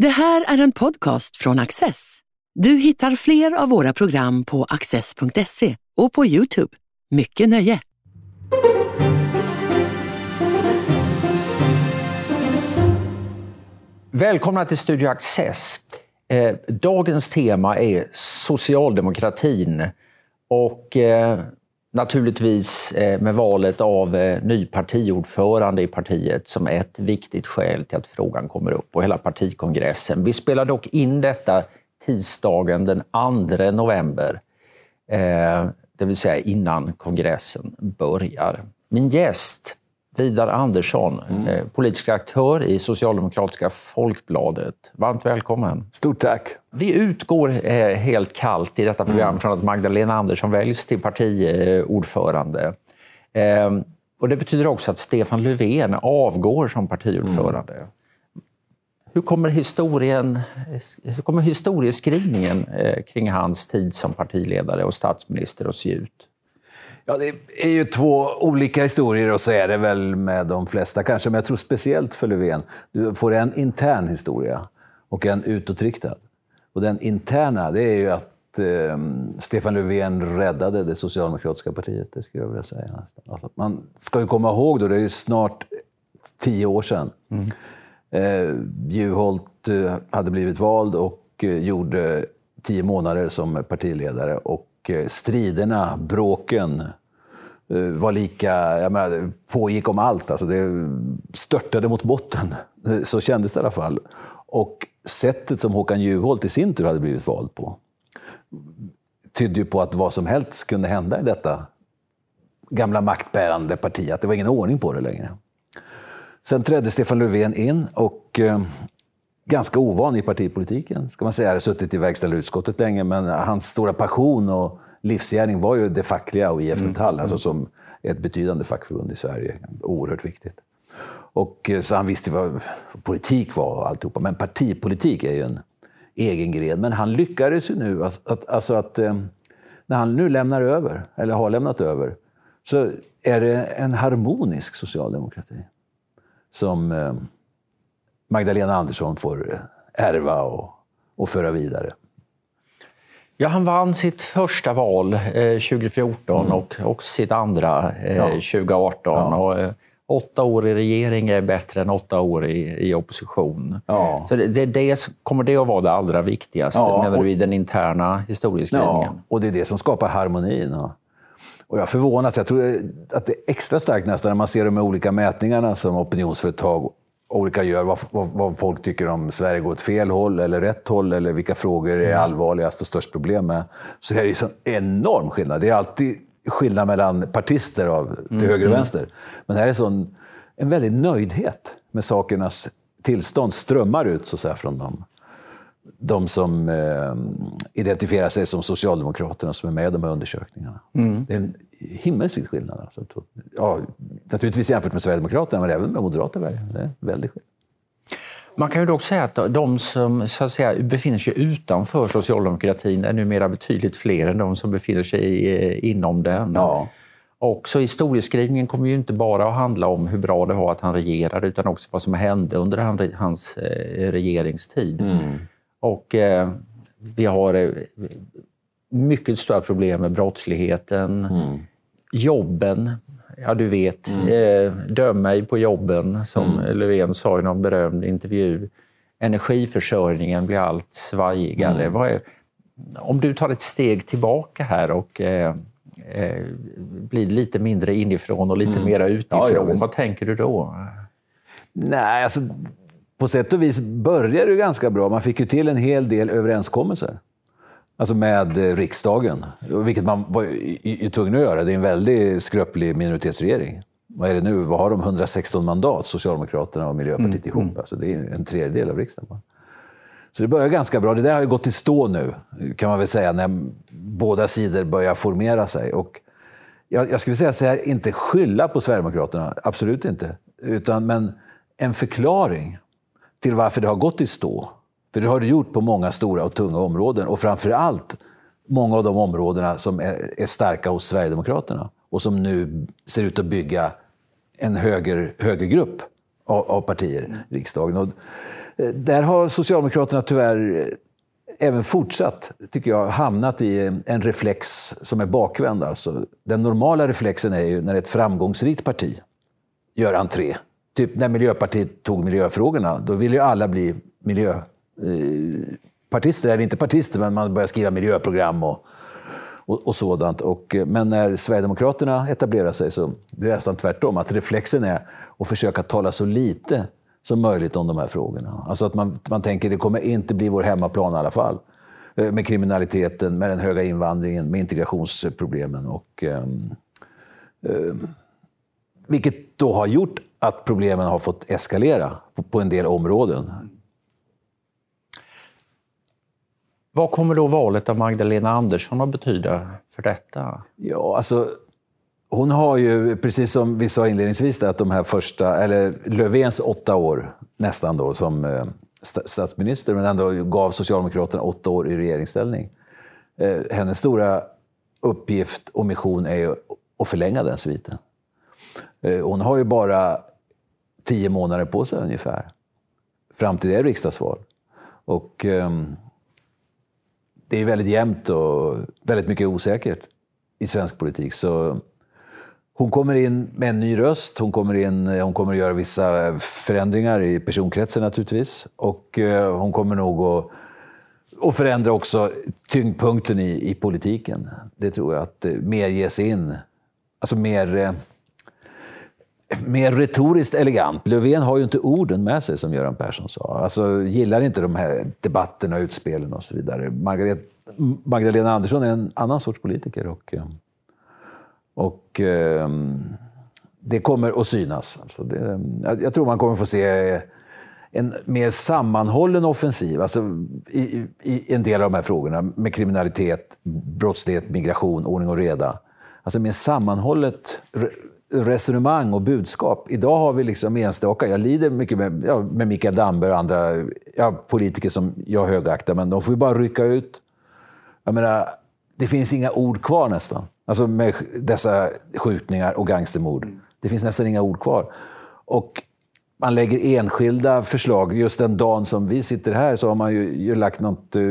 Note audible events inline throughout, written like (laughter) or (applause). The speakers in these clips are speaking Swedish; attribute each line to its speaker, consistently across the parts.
Speaker 1: Det här är en podcast från Access. Du hittar fler av våra program på access.se och på Youtube. Mycket nöje!
Speaker 2: Välkomna till Studio Access. Eh, dagens tema är socialdemokratin och eh, naturligtvis eh, med valet av eh, ny partiordförande i partiet som ett viktigt skäl till att frågan kommer upp på hela partikongressen. Vi spelar dock in detta tisdagen den 2 november, eh, det vill säga innan kongressen börjar. Min gäst Vidar Andersson, mm. Eh, politisk aktör i Socialdemokratiska Folkbladet. Varmt välkommen.
Speaker 3: Stort tack.
Speaker 2: Vi utgår eh, helt kallt i detta program mm. från att Magdalena Andersson väljs till partiordförande. Ehm, och det betyder också att Stefan Löfven avgår som partiordförande. Mm. Hur kommer, historien, hur kommer historieskrivningen eh, kring hans tid som partiledare och statsminister att se ut?
Speaker 3: Ja, det är ju två olika historier och så är det väl med de flesta kanske. Men jag tror speciellt för Löfven. Du får en intern historia och en utåtriktad. Och den interna, det är ju att eh, Stefan Löfven räddade det socialdemokratiska partiet. Det skulle jag vilja säga. Alltså, man ska ju komma ihåg då, det är ju snart tio år sedan. Mm. Eh, Juholt eh, hade blivit vald och eh, gjorde tio månader som partiledare. Och och eh, striderna, bråken, eh, var lika, jag menar, pågick om allt. Alltså det störtade mot botten. Eh, så kändes det i alla fall. Och sättet som Håkan Juholt i sin tur hade blivit vald på tydde ju på att vad som helst kunde hända i detta gamla maktbärande parti. Att det var ingen ordning på det längre. Sen trädde Stefan Löfven in och ganska ovan i partipolitiken. Ska man säga. Jag hade suttit i verkställande utskottet länge, men hans stora passion och livsgärning var ju det fackliga och IF mm. Metall, mm. alltså som ett betydande fackförbund i Sverige. Oerhört viktigt. Och, eh, så han visste vad politik var och alltihopa. Men partipolitik är ju en egen gren. Men han lyckades ju nu, att, att, alltså att eh, när han nu lämnar över, eller har lämnat över, så är det en harmonisk socialdemokrati som eh, Magdalena Andersson får ärva och, och föra vidare.
Speaker 2: Ja, han vann sitt första val eh, 2014 mm. och, och sitt andra eh, ja. 2018. Ja. Och, eh, åtta år i regering är bättre än åtta år i, i opposition. Ja. Så det, det, kommer det att vara det allra viktigaste, ja, menar du, i den interna historieskrivningen?
Speaker 3: Ja, och det är det som skapar harmonin. Och, och jag förvånas, jag tror att det är extra starkt nästan när man ser de olika mätningarna som opinionsföretag olika gör, vad, vad, vad, folk tycker om Sverige går åt fel håll eller rätt håll, eller vilka frågor är mm. allvarligast och störst problem med, så är det ju en enorm skillnad. Det är alltid skillnad mellan partister av, till mm. höger och mm. vänster. Men här är sån, en väldig nöjdhet med sakernas tillstånd strömmar ut så att säga, från dem de som eh, identifierar sig som Socialdemokraterna som är med i de här undersökningarna. Mm. Det är en himmelsvid skillnad. Alltså. Ja, naturligtvis jämfört med Sverigedemokraterna, men även med moderata väljare. Det är en väldig skillnad.
Speaker 2: Man kan ju dock säga att de som så att säga, befinner sig utanför socialdemokratin är numera betydligt fler än de som befinner sig eh, inom den. Ja. Och så historieskrivningen kommer ju inte bara att handla om hur bra det var att han regerade utan också vad som hände under hans eh, regeringstid. Mm. Och eh, vi har eh, mycket stora problem med brottsligheten, mm. jobben. Ja, du vet, mm. eh, döm mig på jobben, som mm. Löfven sa i någon berömd intervju. Energiförsörjningen blir allt svajigare. Mm. Är, om du tar ett steg tillbaka här och eh, eh, blir lite mindre inifrån och lite mm. mera utifrån, ja, vad tänker du då?
Speaker 3: Nej, alltså på sätt och vis började det ganska bra. Man fick ju till en hel del överenskommelser. Alltså med eh, riksdagen, vilket man var ju tvungen att göra. Det är en väldigt skröplig minoritetsregering. Vad är det nu? Vad har de? 116 mandat, Socialdemokraterna och Miljöpartiet mm. ihop. Mm. Alltså det är en tredjedel av riksdagen. Så det börjar ganska bra. Det där har ju gått i stå nu, kan man väl säga, när båda sidor börjar formera sig. Och jag, jag skulle säga så här, inte skylla på Sverigedemokraterna, absolut inte. Utan, men en förklaring till varför det har gått i stå. För det har det gjort på många stora och tunga områden. Och framför allt många av de områdena som är, är starka hos Sverigedemokraterna. Och som nu ser ut att bygga en höger, högergrupp av, av partier i riksdagen. Och, eh, där har Socialdemokraterna tyvärr eh, även fortsatt, tycker jag, hamnat i en reflex som är bakvänd. Alltså, den normala reflexen är ju när ett framgångsrikt parti gör entré. Typ när Miljöpartiet tog miljöfrågorna, då ville ju alla bli miljöpartister. Eh, Eller inte partister, men man började skriva miljöprogram och, och, och sådant. Och, eh, men när Sverigedemokraterna etablerar sig så blir det nästan tvärtom. Att reflexen är att försöka tala så lite som möjligt om de här frågorna. Alltså att man, man tänker det kommer inte bli vår hemmaplan i alla fall. Eh, med kriminaliteten, med den höga invandringen, med integrationsproblemen. Och, eh, eh, vilket då har gjort att problemen har fått eskalera på, en del områden.
Speaker 2: Vad kommer då valet av Magdalena Andersson att betyda för detta?
Speaker 3: Ja, alltså hon har ju, precis som vi sa inledningsvis, att de här första, eller Löfvens åtta år nästan då som eh, statsminister, men ändå gav Socialdemokraterna åtta år i regeringsställning. Eh, hennes stora uppgift och mission är ju att förlänga den sviten. Eh, hon har ju bara tio månader på sig ungefär, fram till det riksdagsval. Och ehm, det är väldigt jämnt och väldigt mycket osäkert i svensk politik. Så hon kommer in med en ny röst. Hon kommer, in, eh, hon kommer att göra vissa förändringar i personkretsen naturligtvis. Och eh, hon kommer nog att, och förändra också tyngdpunkten i, i politiken. Det tror jag. Att eh, mer ges in. Alltså mer, eh, mer retoriskt elegant. Löfven har ju inte orden med sig, som Göran Persson sa. Alltså, gillar inte de här debatterna, utspelen och så vidare. Margaret, Magdalena Andersson är en annan sorts politiker. Och, eh, och eh, det kommer att synas. Alltså det, jag tror man kommer få se en mer sammanhållen offensiv alltså i, i, en del av de här frågorna med kriminalitet, brottslighet, migration, ordning och reda. Alltså mer sammanhållet resonemang och budskap. Idag har vi liksom enstaka, jag lider mycket med, ja, med Mikael Damberg och andra ja, politiker som jag högaktar, men de får ju bara rycka ut. Jag menar, det finns inga ord kvar nästan. Alltså med dessa skjutningar och gangstermord. Det finns nästan inga ord kvar. Och man lägger enskilda förslag. Just den dagen som vi sitter här så har man ju, ju lagt något eh,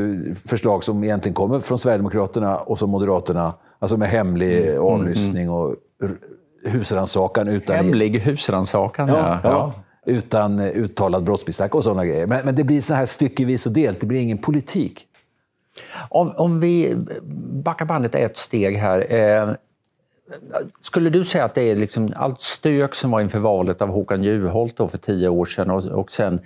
Speaker 3: förslag som egentligen kommer från Sverigedemokraterna och som Moderaterna. Alltså med hemlig mm. avlyssning och husrannsakan. Utan
Speaker 2: hemlig husrannsakan, ja. ja. ja.
Speaker 3: Utan eh, uttalad brottsmisstanke och sådana grejer. Men, men det blir så här styckevis och delt. Det blir ingen politik.
Speaker 2: Om, om vi backar bandet ett steg här. Eh, skulle du säga att det är liksom allt stök som var inför valet av Håkan Juholt för tio år sedan och, och sen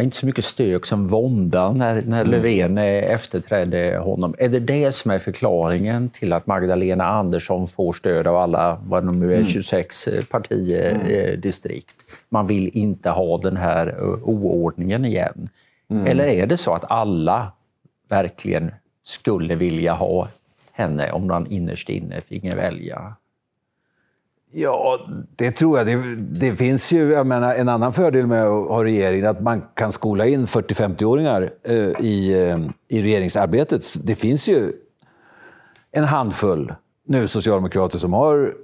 Speaker 2: inte så mycket stök som vånda när, när mm. Löfven efterträdde honom. Är det det som är förklaringen till att Magdalena Andersson får stöd av alla, vad de nu är, 26 mm. partidistrikt? Mm. Man vill inte ha den här eh, oordningen igen. Mm. Eller är det så att alla verkligen skulle vilja ha henne om man innerst inne finge välja?
Speaker 3: Ja, det tror jag. Det, det, finns ju, jag menar, en annan fördel med att ha regering, att man kan skola in 40-50-åringar eh, i, eh, i regeringsarbetet. Det finns ju en handfull nu socialdemokrater som har,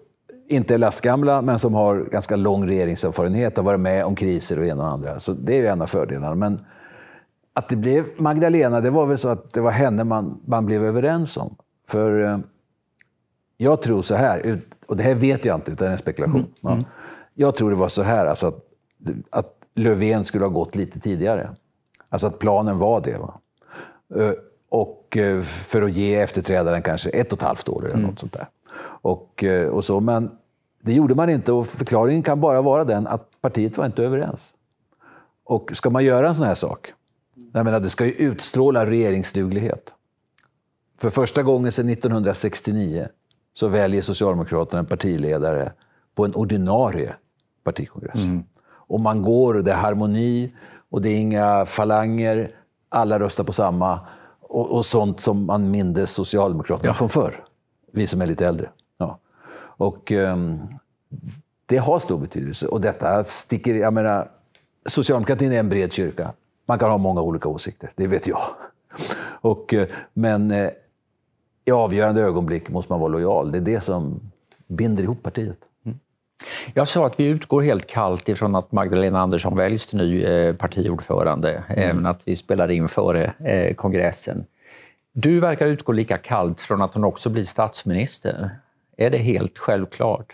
Speaker 3: inte är lastgamla, men som har ganska lång regeringserfarenhet, har varit med om kriser och en och andra. Så det är ju en av fördelarna. Men att det blev Magdalena, det var väl så att det var henne man, man blev överens om. För eh, jag tror så här, och det här vet jag inte, utan det är en spekulation. Mm. Ja. Mm. Jag tror det var så här, alltså att, att Löfven skulle ha gått lite tidigare. Alltså att planen var det. Va? Eh, och eh, för att ge efterträdaren kanske ett och ett halvt år eller mm. något sånt där. Och, och så, men det gjorde man inte och förklaringen kan bara vara den att partiet var inte överens. Och ska man göra en sån här sak, jag menar, det ska ju utstråla regeringsduglighet. För första gången sedan 1969 så väljer Socialdemokraterna en partiledare på en ordinarie partikongress. Mm. Och man går, det är harmoni och det är inga falanger, alla röstar på samma. Och, och sånt som man mindes Socialdemokraterna ja. från förr. Vi som är lite äldre. Ja. Och um, det har stor betydelse. Och detta sticker... Jag menar, Socialdemokratin är en bred kyrka. Man kan ha många olika åsikter, det vet jag. Och, eh, men eh, i avgörande ögonblick måste man vara lojal. Det är det som binder ihop partiet. Mm.
Speaker 2: Jag sa att vi utgår helt kallt ifrån att Magdalena Andersson väljs till ny eh, partiordförande, mm. även att vi spelar in före eh, kongressen. Du verkar utgå lika kallt från att hon också blir statsminister. Är det helt självklart?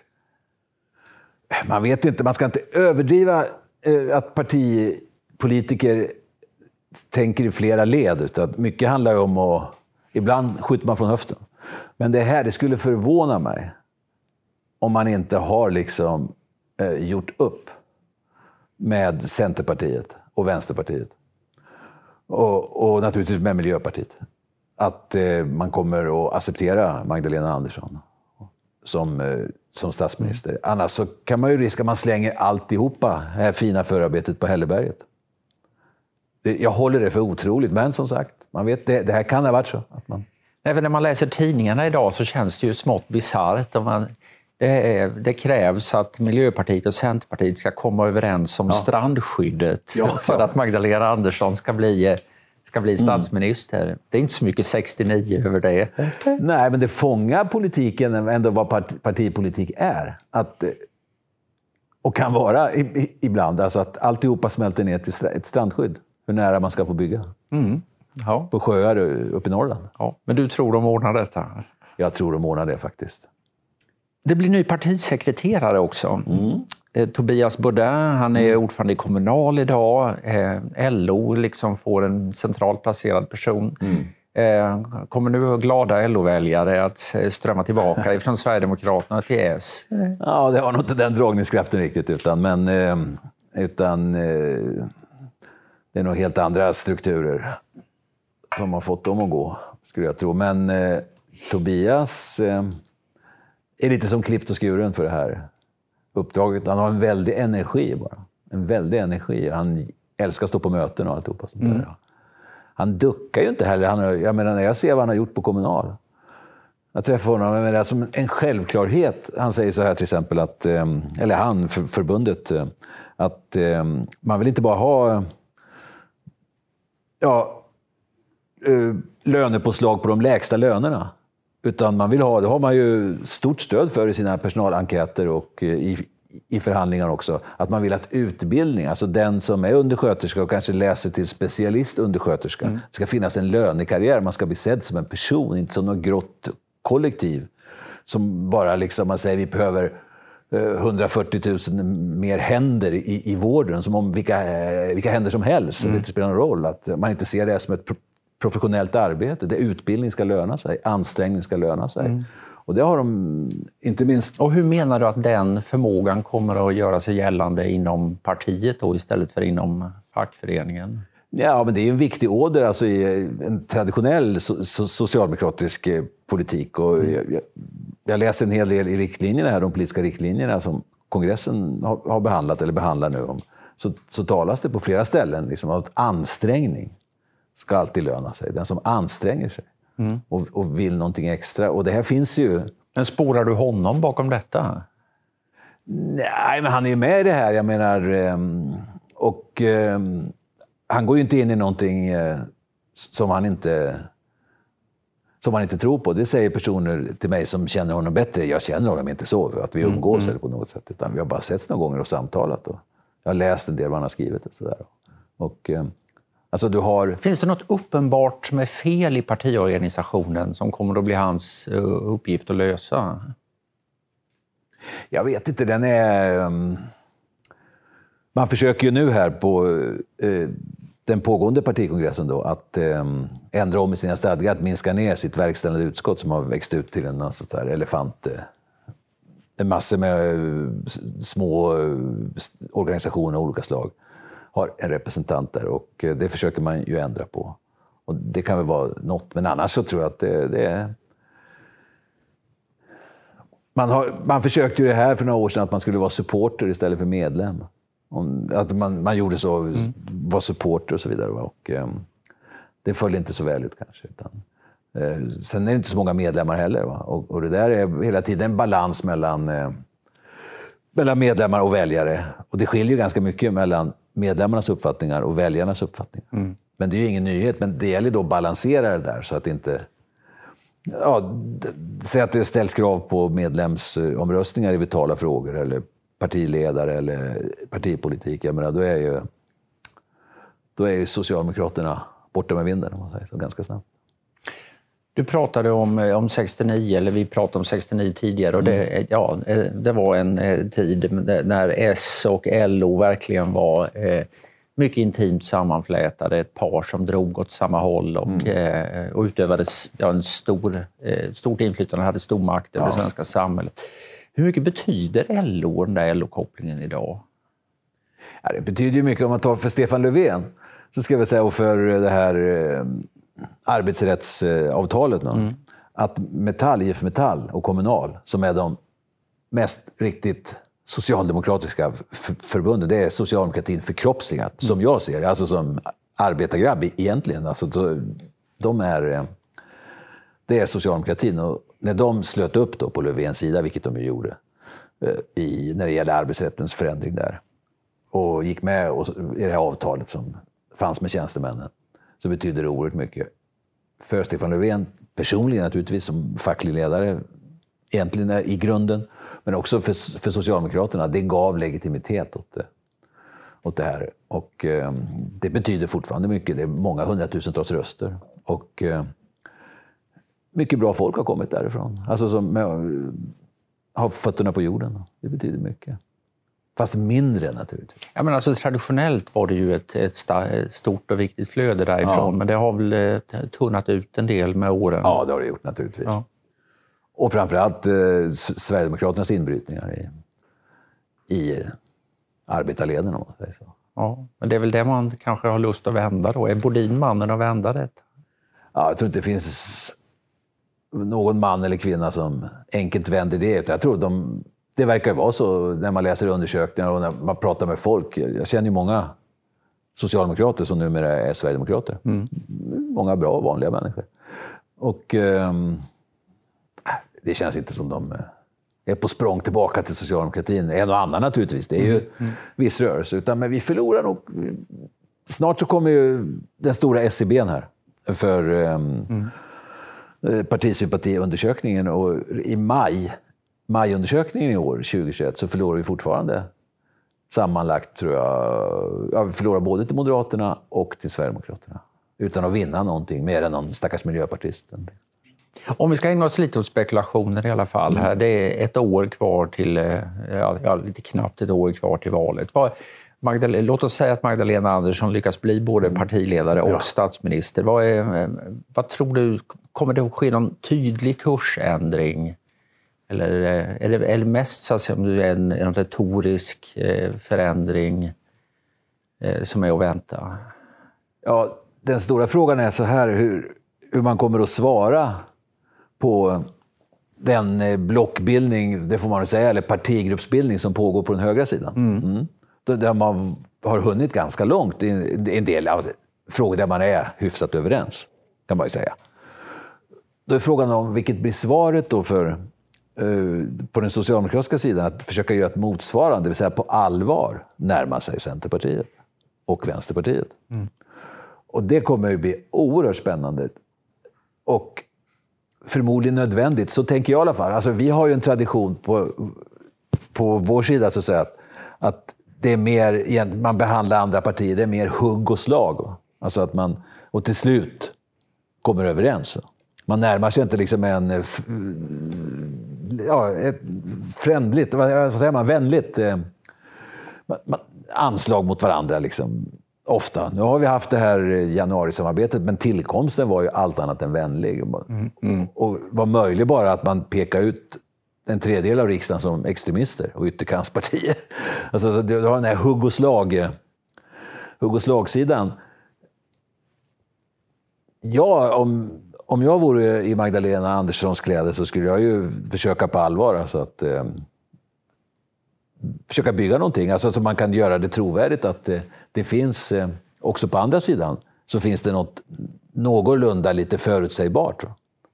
Speaker 3: Man vet inte, man ska inte överdriva eh, att partipolitiker tänker i flera led. Utan mycket handlar ju om att... Ibland skjuter man från höften. Men det här, det skulle förvåna mig om man inte har liksom eh, gjort upp med Centerpartiet och Vänsterpartiet. Och, och naturligtvis med Miljöpartiet. Att eh, man kommer att acceptera Magdalena Andersson som, eh, som statsminister. Mm. Annars så kan man ju riska att man slänger alltihopa, det här fina förarbetet på Hälleberget. Det, jag håller det för otroligt, men som sagt, man vet, det, det här kan ha varit så. Att man...
Speaker 2: Även när man läser tidningarna idag så känns det ju smått bisarrt. Det, det, krävs att Miljöpartiet och Centerpartiet ska komma överens om ja. strandskyddet ja, (laughs) för att Magdalena Andersson ska bli, ska bli mm. statsminister. Mm. Det är inte så mycket 69 över det.
Speaker 3: Nej, men det fångar politiken ändå vad part, partipolitik är. Att, och kan vara ibland. Alltså att alltihopa smälter ner till ett strandskydd. Hur nära man ska få bygga. Mm. Ja. På sjöar uppe i Norrland.
Speaker 2: Ja. Men du tror de ordnar detta?
Speaker 3: Jag tror de ordnar det faktiskt.
Speaker 2: Det blir ny partisekreterare också. Mm. Eh, Tobias Baudin, han är mm. ordförande i Kommunal idag. Eh, LO liksom får en centralt placerad person. Mm. Eh, kommer nu glada LO-väljare att eh, strömma tillbaka (laughs) från Sverigedemokraterna till S?
Speaker 3: Ja, det har nog inte den dragningskraften riktigt, utan, men, eh, utan det är nog helt andra strukturer som har fått dem att gå, skulle jag tro. Men Tobias är lite som klippt och skuren för det här uppdraget. Han har en väldig energi bara. En väldig energi. Han älskar att stå på möten och alltihopa sånt mm. där. Han duckar ju inte heller. Han, jag menar, när jag ser vad han har gjort på Kommunal. Jag träffar honom, jag menar, som en självklarhet. Han säger så här till exempel, att, ehm, eller han, för, förbundet, eh, att ehm, man vill inte bara ha ja, eh, lönepåslag på de lägsta lönerna. Utan man vill ha, det har man ju stort stöd för i sina personalenkäter och eh, i, i förhandlingar också, att man vill att utbildning, alltså den som är undersköterska och kanske läser till specialist undersköterska, mm. ska finnas en lönekarriär. Man ska bli sedd som en person, inte som något grått kollektiv. Som bara liksom, man säger vi behöver 140 eh, 000 mer händer i, i vården, som om vilka, vilka händer som helst. Mm. Det spelar någon roll. Att man inte ser det som ett professionellt arbete där utbildning ska löna sig, ansträngning ska löna sig. Mm. Och det har de inte minst...
Speaker 2: Och hur menar du att den förmågan kommer att göra sig gällande inom partiet då, istället för inom fackföreningen?
Speaker 3: Ja, men det är en viktig åder alltså, i en traditionell so socialdemokratisk eh, politik. Och mm. jag, jag, läser en hel del i riktlinjerna här, de politiska riktlinjerna som kongressen har, har behandlat, eller behandlar nu. Om, så, så talas det på flera ställen liksom, om ansträngning ska alltid löna sig. Den som anstränger sig mm. och, och, vill någonting extra. Och det här finns ju...
Speaker 2: Men spårar du honom bakom detta?
Speaker 3: Nej, men han är ju med i det här. Jag menar... Ehm, och ehm, han går ju inte in i någonting eh, som han inte som han inte tror på. Det säger personer till mig som känner honom bättre. Jag känner honom inte så, att vi mm, umgås mm. eller på något sätt. Utan vi har bara setts några gånger och samtalat. Och jag har läst en del vad han har skrivit. Och, så där. och ehm, Alltså du har...
Speaker 2: Finns det något uppenbart som är fel i partiorganisationen som kommer att bli hans eh, uppgift att lösa?
Speaker 3: Jag vet inte. Den är... Ehm, man försöker ju nu här på eh, den pågående partikongressen då, att ehm, ändra om i sina stadgar, att minska ner sitt verkställande utskott som har växt ut till en så här elefant... Eh, en massa med små organisationer av olika slag har en representant där och eh, det försöker man ju ändra på. Och det kan väl vara något, men annars så tror jag att det, det är... Man, har, man försökte ju det här för några år sedan, att man skulle vara supporter istället för medlem. Att man, man gjorde så, mm. var supporter och så vidare. Och, um, det föll inte så väl ut kanske. Utan, uh, sen är det inte så många medlemmar heller. Och, och det där är hela tiden en balans mellan, uh, mellan medlemmar och väljare. Och det skiljer ganska mycket mellan medlemmarnas uppfattningar och väljarnas uppfattningar. Mm. Men det är ju ingen nyhet, men det gäller då att balansera det där så att inte... Ja, säg att det ställs krav på medlemsomröstningar i vitala frågor eller partiledare eller partipolitik, jag menar, då är ju, då är ju Socialdemokraterna borta med vinden, om man säger så, ganska snabbt.
Speaker 2: Du pratade om, eh, om 69, eller vi pratade om 69 tidigare. Och det, mm. ja, eh, det var en eh, tid när S och LO verkligen var eh, mycket intimt sammanflätade. Ett par som drog åt samma håll och, mm. eh, och utövade ja, en stor, eh, stort inflytande, hade stor makt över ja. det svenska samhället. Hur mycket betyder LO, den där LO-kopplingen idag?
Speaker 3: Ja, det betyder mycket. Om man tar för Stefan Löfven, så ska vi säga, och för det här arbetsrättsavtalet. Mm. Att Metall, IF Metall och Kommunal, som är de mest riktigt socialdemokratiska förbunden, det är socialdemokratin förkroppsligat, mm. som jag ser det. Alltså som arbetargrabb egentligen. Alltså, de är, eh, det är socialdemokratin. Och när de slöt upp då på Löfvens sida, vilket de ju gjorde, eh, i, när det gäller arbetsrättens förändring där, och gick med i det här avtalet som fanns med tjänstemännen, så betyder det oerhört mycket. För Stefan Löfven personligen naturligtvis som facklig ledare, egentligen i grunden, men också för, för Socialdemokraterna. Det gav legitimitet åt det, åt det här. Och eh, det betyder fortfarande mycket. Det är många hundratusentals röster. Och eh, mycket bra folk har kommit därifrån. Alltså som med, har fötterna på jorden. Det betyder mycket. Fast mindre naturligtvis.
Speaker 2: Ja, men alltså, traditionellt var det ju ett, ett, stort och viktigt flöde därifrån, ja. men det har väl eh, tunnat ut en del med åren?
Speaker 3: Ja, det har det gjort naturligtvis. Ja. Och framförallt eh, Sverigedemokraternas inbrytningar i, i arbetarleden, om man säger så.
Speaker 2: Ja, men det är väl det man kanske har lust att vända då? Är Bodin mannen att vända det?
Speaker 3: Ja, jag tror inte det finns någon man eller kvinna som enkelt vänder det. Jag tror de det verkar ju vara så när man läser undersökningar och när man pratar med folk. Jag känner ju många socialdemokrater som numera är sverigedemokrater. Mm. Många bra, vanliga människor. Och eh, det känns inte som de är på språng tillbaka till socialdemokratin. En och annan naturligtvis, det är ju mm. mm. viss rörelse. Utan, men vi förlorar nog... Snart så kommer ju den stora SCB e här för eh, mm. partisympatiundersökningen. Och i maj majundersökningen i år, 2021, så förlorar vi fortfarande sammanlagt, tror jag, ja, vi förlorar både till Moderaterna och till Sverigedemokraterna. Utan att vinna någonting, mer än någon stackars miljöpartist.
Speaker 2: Om vi ska ägna oss lite åt spekulationer i alla fall. Här. Det är ett år kvar till, eh, ja, lite knappt ett år kvar till valet. Magdalena, låt oss säga att Magdalena Andersson lyckas bli både partiledare och ja. statsminister. Vad, är, vad tror du, kommer det att ske någon tydlig kursändring eller är det, är det mest så att säga, en, en retorisk eh, förändring eh, som är att vänta?
Speaker 3: Ja, den stora frågan är så här hur, hur man kommer att svara på den eh, blockbildning, det får man säga, eller partigruppsbildning som pågår på den högra sidan. Mm. Mm. Där man har hunnit ganska långt i en del frågor där man är hyfsat överens, kan man ju säga. Då är frågan om vilket blir svaret då för Eh, på den socialdemokratiska sidan att försöka göra ett motsvarande, det vill säga på allvar närma sig Centerpartiet och Vänsterpartiet. Mm. Och det kommer ju bli oerhört spännande. Och förmodligen nödvändigt, så tänker jag i alla fall. Alltså, vi har ju en tradition på, på vår sida, så att säga, att, att det är mer, man behandlar andra partier, det är mer hugg och slag. Alltså att man, och till slut kommer överens. Man närmar sig inte liksom en ja, ett frändligt, vad säger man, vänligt eh, anslag mot varandra. Liksom, ofta. Nu har vi haft det här januarisamarbetet, men tillkomsten var ju allt annat än vänlig. Mm. Mm. Och var möjligt bara att man pekar ut en tredjedel av riksdagen som extremister och ytterkantspartier. (laughs) Alltså, du har den här hugg och, slag, eh, hugg och slagsidan. Ja, om, om jag vore i Magdalena Anderssons kläder så skulle jag ju försöka på allvar. Alltså att, eh, försöka bygga någonting, alltså så man kan göra det trovärdigt att eh, det finns, eh, också på andra sidan, så finns det något någorlunda lite förutsägbart.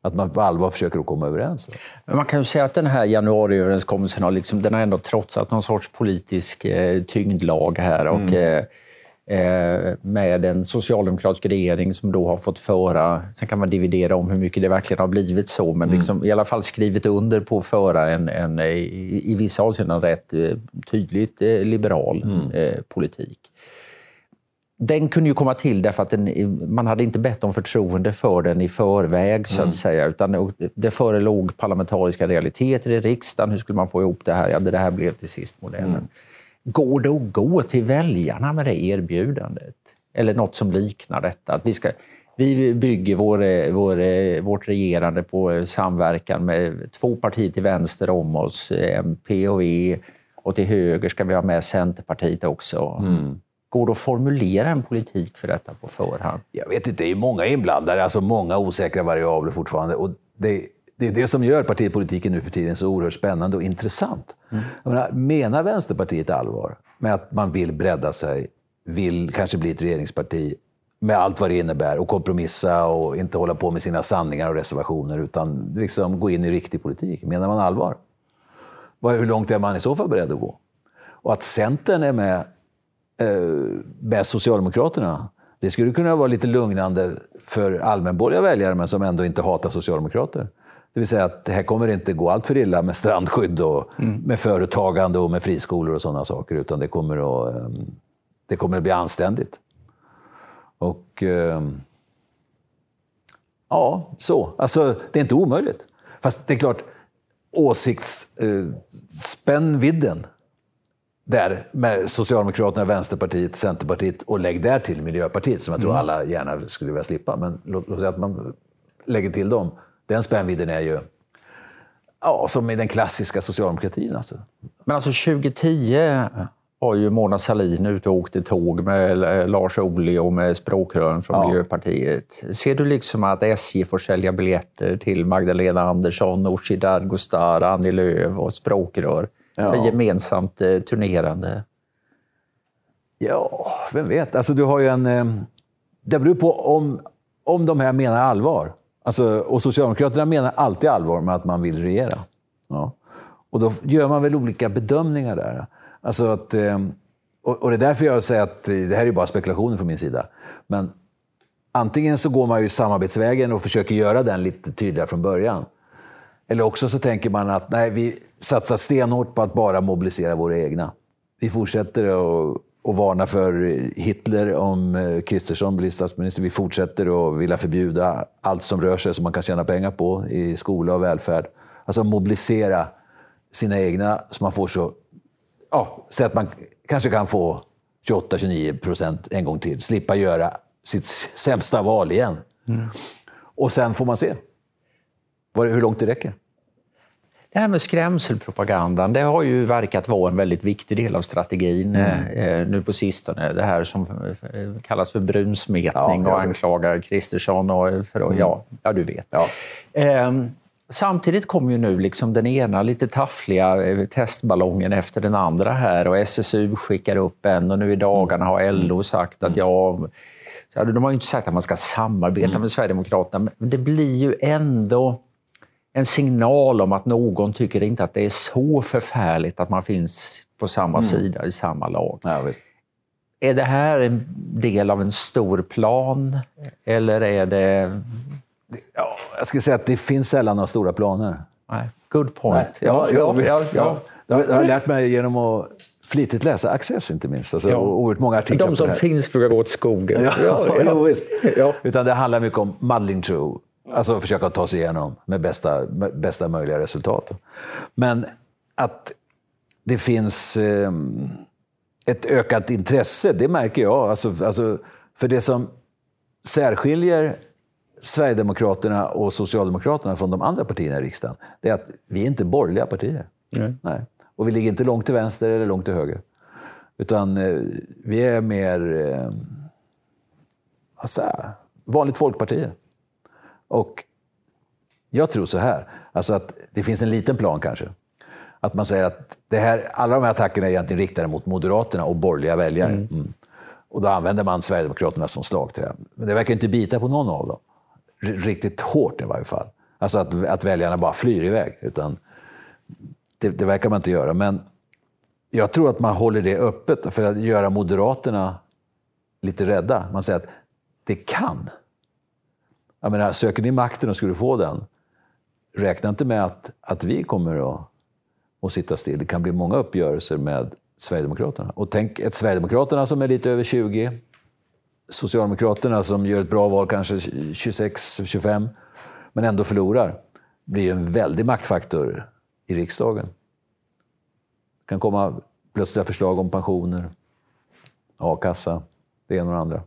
Speaker 3: Att man på allvar försöker att komma överens.
Speaker 2: Man kan ju säga att den här januariöverenskommelsen har, liksom, den har ändå trotsat någon sorts politisk eh, tyngdlag här. Och, mm. Eh, eh, med en socialdemokratisk regering som då har fått föra, sen kan man dividera om hur mycket det verkligen har blivit så, men mm. liksom, i alla fall skrivit under på att föra en, en i, i vissa avseenden rätt eh, tydligt eh, liberal mm. eh, politik. Den kunde ju komma till därför att den, man hade inte bett om förtroende för den i förväg, så att mm. säga. Utan det förelåg parlamentariska realiteter i riksdagen. Hur skulle man få ihop det här? Ja, det här blev till sist modellen. Går det att gå till väljarna med det erbjudandet? Eller något som liknar detta? Att vi, ska, vi bygger vår, vår, vårt regerande på samverkan med två partier till vänster om oss, MP och V. Och till höger ska vi ha med Centerpartiet också. Mm. Går det att formulera en politik för detta på förhand?
Speaker 3: Jag vet inte, det är många inblandade, alltså många osäkra variabler fortfarande. Och det, det är det som gör partipolitiken nu för tiden så oerhört spännande och intressant. Mm. Menar, menar Vänsterpartiet allvar med att man vill bredda sig, vill kanske bli ett regeringsparti med allt vad det innebär och kompromissa och inte hålla på med sina sanningar och reservationer utan liksom gå in i riktig politik. Menar man allvar? Hur långt är man i så fall beredd att gå? Och att Centern är med eh, med Socialdemokraterna. Det skulle kunna vara lite lugnande för allmänborgerliga väljare, men som ändå inte hatar socialdemokrater. Det vill säga att det här kommer inte gå allt för illa med strandskydd och mm. med företagande och med friskolor och sådana saker, utan det kommer att, ehm, det kommer att bli anständigt. Och ehm, ja, så. Alltså, det är inte omöjligt. Fast det är klart, åsiktsspännvidden eh, där med Socialdemokraterna, Vänsterpartiet, Centerpartiet och lägg där till Miljöpartiet som jag tror mm. alla gärna skulle vilja slippa. Men låt, låt säga att man lägger till dem. Den spännvidden är ju ja, som i den klassiska socialdemokratin. Alltså.
Speaker 2: Men alltså 2010 var ju Mona Sahlin ute och åkte tåg med Lars Ohly och med språkrören från ja. Miljöpartiet. Ser du liksom att SJ får sälja biljetter till Magdalena Andersson, Nooshi Dadgostar, Annie Lööf och språkrör? ja. för gemensamt eh, turnerande?
Speaker 3: Ja, vem vet. Alltså, du har ju en... Eh, det beror på om, om de här menar allvar. Alltså, och Socialdemokraterna menar alltid allvar med att man vill regera. Ja. Och då gör man väl olika bedömningar där. Alltså att, ehm, och det är därför jag säger att det här är bara spekulationer från min sida. Men antingen så går man ju samarbetsvägen och försöker göra den lite tydligare från början. Eller också så tänker man att nej, vi satsar stenhårt på att bara mobilisera våra egna. Vi fortsätter att, att varna för Hitler om eh, Kristersson blir statsminister. Vi fortsätter att vilja förbjuda allt som rör sig som man kan tjäna pengar på i skola och välfärd. Alltså mobilisera sina egna så man får så... Ja, så att man kanske kan få 28-29 procent en gång till. Slippa göra sitt sämsta val igen. Mm. Och sen får man se hur långt det räcker.
Speaker 2: Det här med skrämselpropagandan, det har ju verkat vara en väldigt viktig del av strategin mm. eh, nu på sistone. Det här som eh, kallas för brunsmetning ja, och anklagar Kristersson och för, mm. ja, ja, du vet. Ja. Eh, samtidigt kommer ju nu liksom den ena lite taffliga eh, testballongen efter den andra här och SSU skickar upp en och nu i dagarna har LO sagt att ja, de har ju inte sagt att man ska samarbeta mm. med Sverigedemokraterna, men det blir ju ändå en signal om att någon tycker inte att det är så förfärligt att man finns på samma mm. sida i samma lag. Ja, är det här en del av en stor plan eller är det...
Speaker 3: Ja, jag skulle säga att det finns sällan några stora planer.
Speaker 2: Nej. Good point. Nej,
Speaker 3: ja, ja, ja, ja, ja. Det har jag lärt mig genom att flitigt läsa Access inte minst. Alltså, ja. och många artiklar
Speaker 2: De som finns brukar gå åt skogen.
Speaker 3: Ja, ja, (laughs) ja. Utan det handlar mycket om muddling through. Alltså försöka ta sig igenom med bästa, bästa möjliga resultat. Men att det finns eh, ett ökat intresse, det märker jag. Alltså, alltså, för det som särskiljer Sverigedemokraterna och Socialdemokraterna från de andra partierna i riksdagen, det är att vi är inte borgerliga partier. Mm. Nej. Och vi ligger inte långt till vänster eller långt till höger. Utan eh, vi är mer eh, alltså, vanligt folkpartier. Och jag tror så här, alltså att det finns en liten plan kanske. Att man säger att det här, alla de här attackerna är egentligen riktade mot Moderaterna och borgerliga väljare. Mm. Mm. Och då använder man Sverigedemokraterna som slagträ. Men det verkar inte bita på någon av dem. R riktigt hårt i varje fall. Alltså att, att väljarna bara flyr iväg. Utan det, det verkar man inte göra. Men jag tror att man håller det öppet för att göra Moderaterna lite rädda. Man säger att det kan. Jag menar, söker ni makten och skulle få den, räkna inte med att, att vi kommer att, att sitta still. Det kan bli många uppgörelser med Sverigedemokraterna. Och tänk ett Sverigedemokraterna som är lite över 20, Socialdemokraterna som gör ett bra val, kanske 26-25, men ändå förlorar, blir ju en väldig maktfaktor i riksdagen. Det kan komma plötsliga förslag om pensioner, a-kassa, det ena och det andra.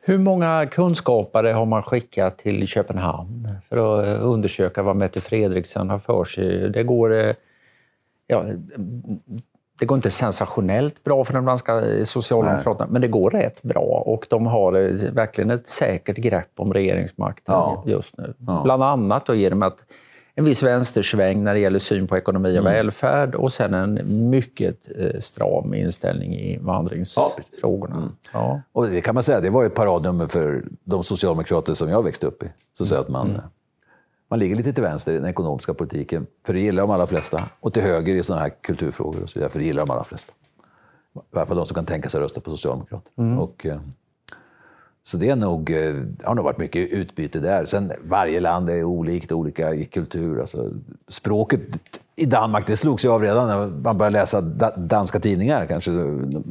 Speaker 2: Hur många kunskapare har man skickat till Köpenhamn för att undersöka vad Mette Fredriksen har för sig? Det går, eh, ja, det går inte sensationellt bra för den danska Socialdemokraterna, Nej. men det går rätt bra och de har eh, verkligen ett säkert grepp om regeringsmakten ja. just nu. Ja. Bland annat då genom att en viss vänstersväng när det gäller syn på ekonomi och mm. välfärd och sen en mycket eh, stram inställning i invandringsfrågorna. Ja, mm.
Speaker 3: ja. Och det kan man säga, det var ett paradnummer för de socialdemokrater som jag växte upp i. Så, så att man, mm. man ligger lite till vänster i den ekonomiska politiken, för det gillar de allra flesta. Och till höger i sådana här kulturfrågor och så vidare, för det gillar de allra flesta. I alla fall de som kan tänka sig att rösta på Socialdemokrater. Mm. Och, eh, så det, är nog, det eh, har nog varit mycket utbyte där. Sen varje land är olikt, olika i kultur. Alltså, språket i Danmark, det slogs ju av redan när man började läsa danska tidningar. Kanske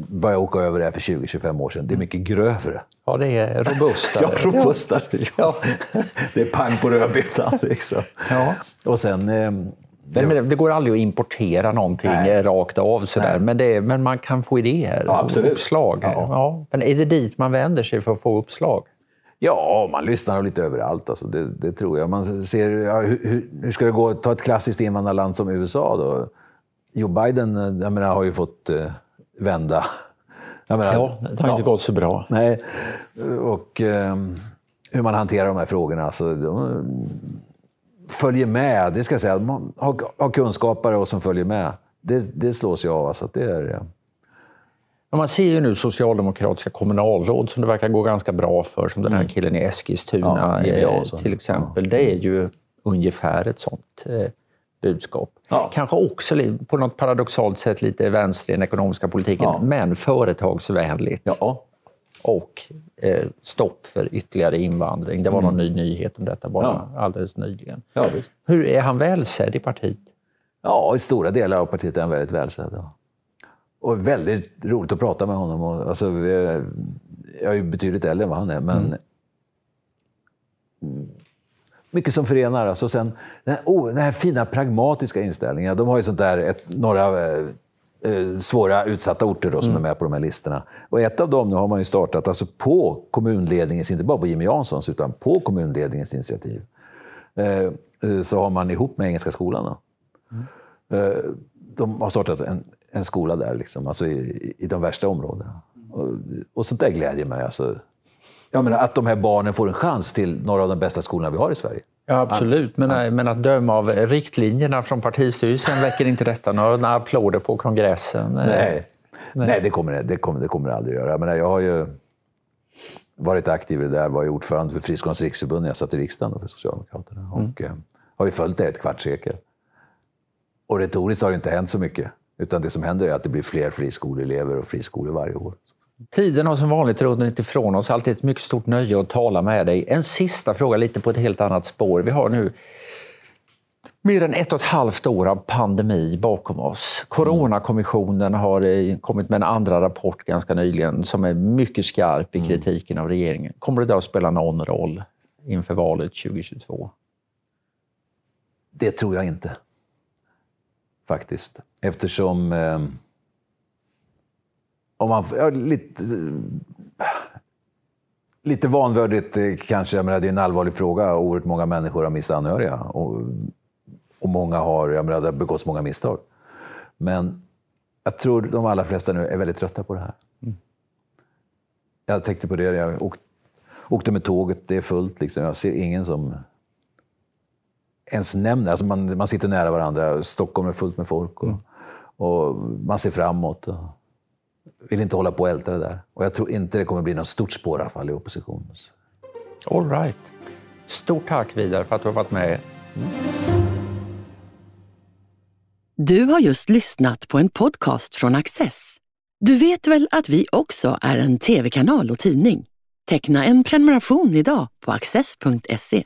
Speaker 3: började åka över det för 20-25 år sedan. Det är mycket grövre.
Speaker 2: Ja, det är robustare. (laughs)
Speaker 3: ja, robustare. Ja. (laughs) det är pang på rödbetan. Liksom. Ja. Och sen... Eh,
Speaker 2: det, men det går aldrig att importera någonting Nej. rakt av, sådär. Men, det, men man kan få idéer ja, absolut. uppslag. Ja. Ja. Men är det dit man vänder sig för att få uppslag?
Speaker 3: Ja, man lyssnar lite överallt. Alltså. Det, det tror jag. Man ser, ja, hur, hur, ska det gå? Ta ett klassiskt invandrarland som USA. Då. Joe Biden jag menar, har ju fått eh, vända. (laughs)
Speaker 2: Menar, ja, det har inte gått så bra.
Speaker 3: Nej, och eh, hur man hanterar de här frågorna. Alltså, de, följer med, det ska jag säga, man har, har kunskapare och som följer med. Det, det slås jag av. Alltså, det är,
Speaker 2: ja. Man ser ju nu socialdemokratiska kommunalråd som det verkar gå ganska bra för, som den här mm. killen i Eskilstuna ja, eh, till exempel. Det är ju ungefär ett sånt eh, budskap. Ja. Kanske också på något paradoxalt sätt lite vänster i den ekonomiska politiken, ja. men företagsvänligt. Ja och eh, stopp för ytterligare invandring. Det var mm. någon ny nyhet om detta bara ja. alldeles nyligen. Ja, Hur Är han välsedd i partiet?
Speaker 3: Ja, i stora delar av partiet är han väldigt välsedd. Ja. Och väldigt roligt att prata med honom. Och, alltså, jag är ju betydligt äldre än vad han är, men mm. mycket som förenar. Alltså sen, den, här, oh, den här fina pragmatiska inställningen. De har ju sånt där, ett, några eh, svåra utsatta orter då, som mm. är med på de här listorna. Och ett av dem nu har man ju startat alltså på kommunledningens, inte bara på Jimmy Janssons, utan på kommunledningens initiativ. Eh, eh så har man ihop med Engelska skolan då. Mm. Eh, de har startat en, en skola där, liksom, alltså i, i de värsta områdena. Och, och sånt där glädjer mig. Alltså. Jag menar, att de här barnen får en chans till några av de bästa skolorna vi har i Sverige.
Speaker 2: Ja, absolut. Men, ja. men att döma av riktlinjerna från partistyrelsen väcker inte detta några applåder på kongressen.
Speaker 3: Nej, Nej. Nej det, kommer, det, kommer, det kommer det aldrig göra. Jag, menar, jag har ju varit aktiv i det där, var ju ordförande för Friskolans riksförbund när jag satt i riksdagen för Socialdemokraterna. Mm. Och eh, har ju följt det ett kvartssekel. Och retoriskt har det inte hänt så mycket. Utan det som händer är att det blir fler friskoleelever och friskolor varje år.
Speaker 2: Tiden har som vanligt runnit ifrån oss. Alltid ett mycket stort nöje att tala med dig. En sista fråga, lite på ett helt annat spår. Vi har nu mer än ett och ett halvt år av pandemi bakom oss. Coronakommissionen har eh, kommit med en andra rapport ganska nyligen som är mycket skarp i mm. kritiken av regeringen. Kommer det att spela någon roll inför valet 2022?
Speaker 3: Det tror jag inte. Faktiskt. Eftersom eh om man, ja, lite, lite vanvördigt eh, kanske, jag menar, det är en allvarlig fråga. Oerhört många människor har mist anhöriga och, och många har, jag menar, det har begåtts många misstag. Men jag tror de allra flesta nu är väldigt trötta på det här. Mm. Jag tänkte på det, jag åkte, åkte med tåget, det är fullt. Liksom. Jag ser ingen som ens nämner, alltså man, man sitter nära varandra. Stockholm är fullt med folk och, mm. och man ser framåt. Och, vill inte hålla på och älta det där. Och jag tror inte det kommer bli något stort spåravfall i opposition.
Speaker 2: All right. Stort tack Vidar för att du har varit med.
Speaker 1: Du har just lyssnat på en podcast från Access. Du vet väl att vi också är en tv-kanal och tidning? Teckna en prenumeration idag på access.se.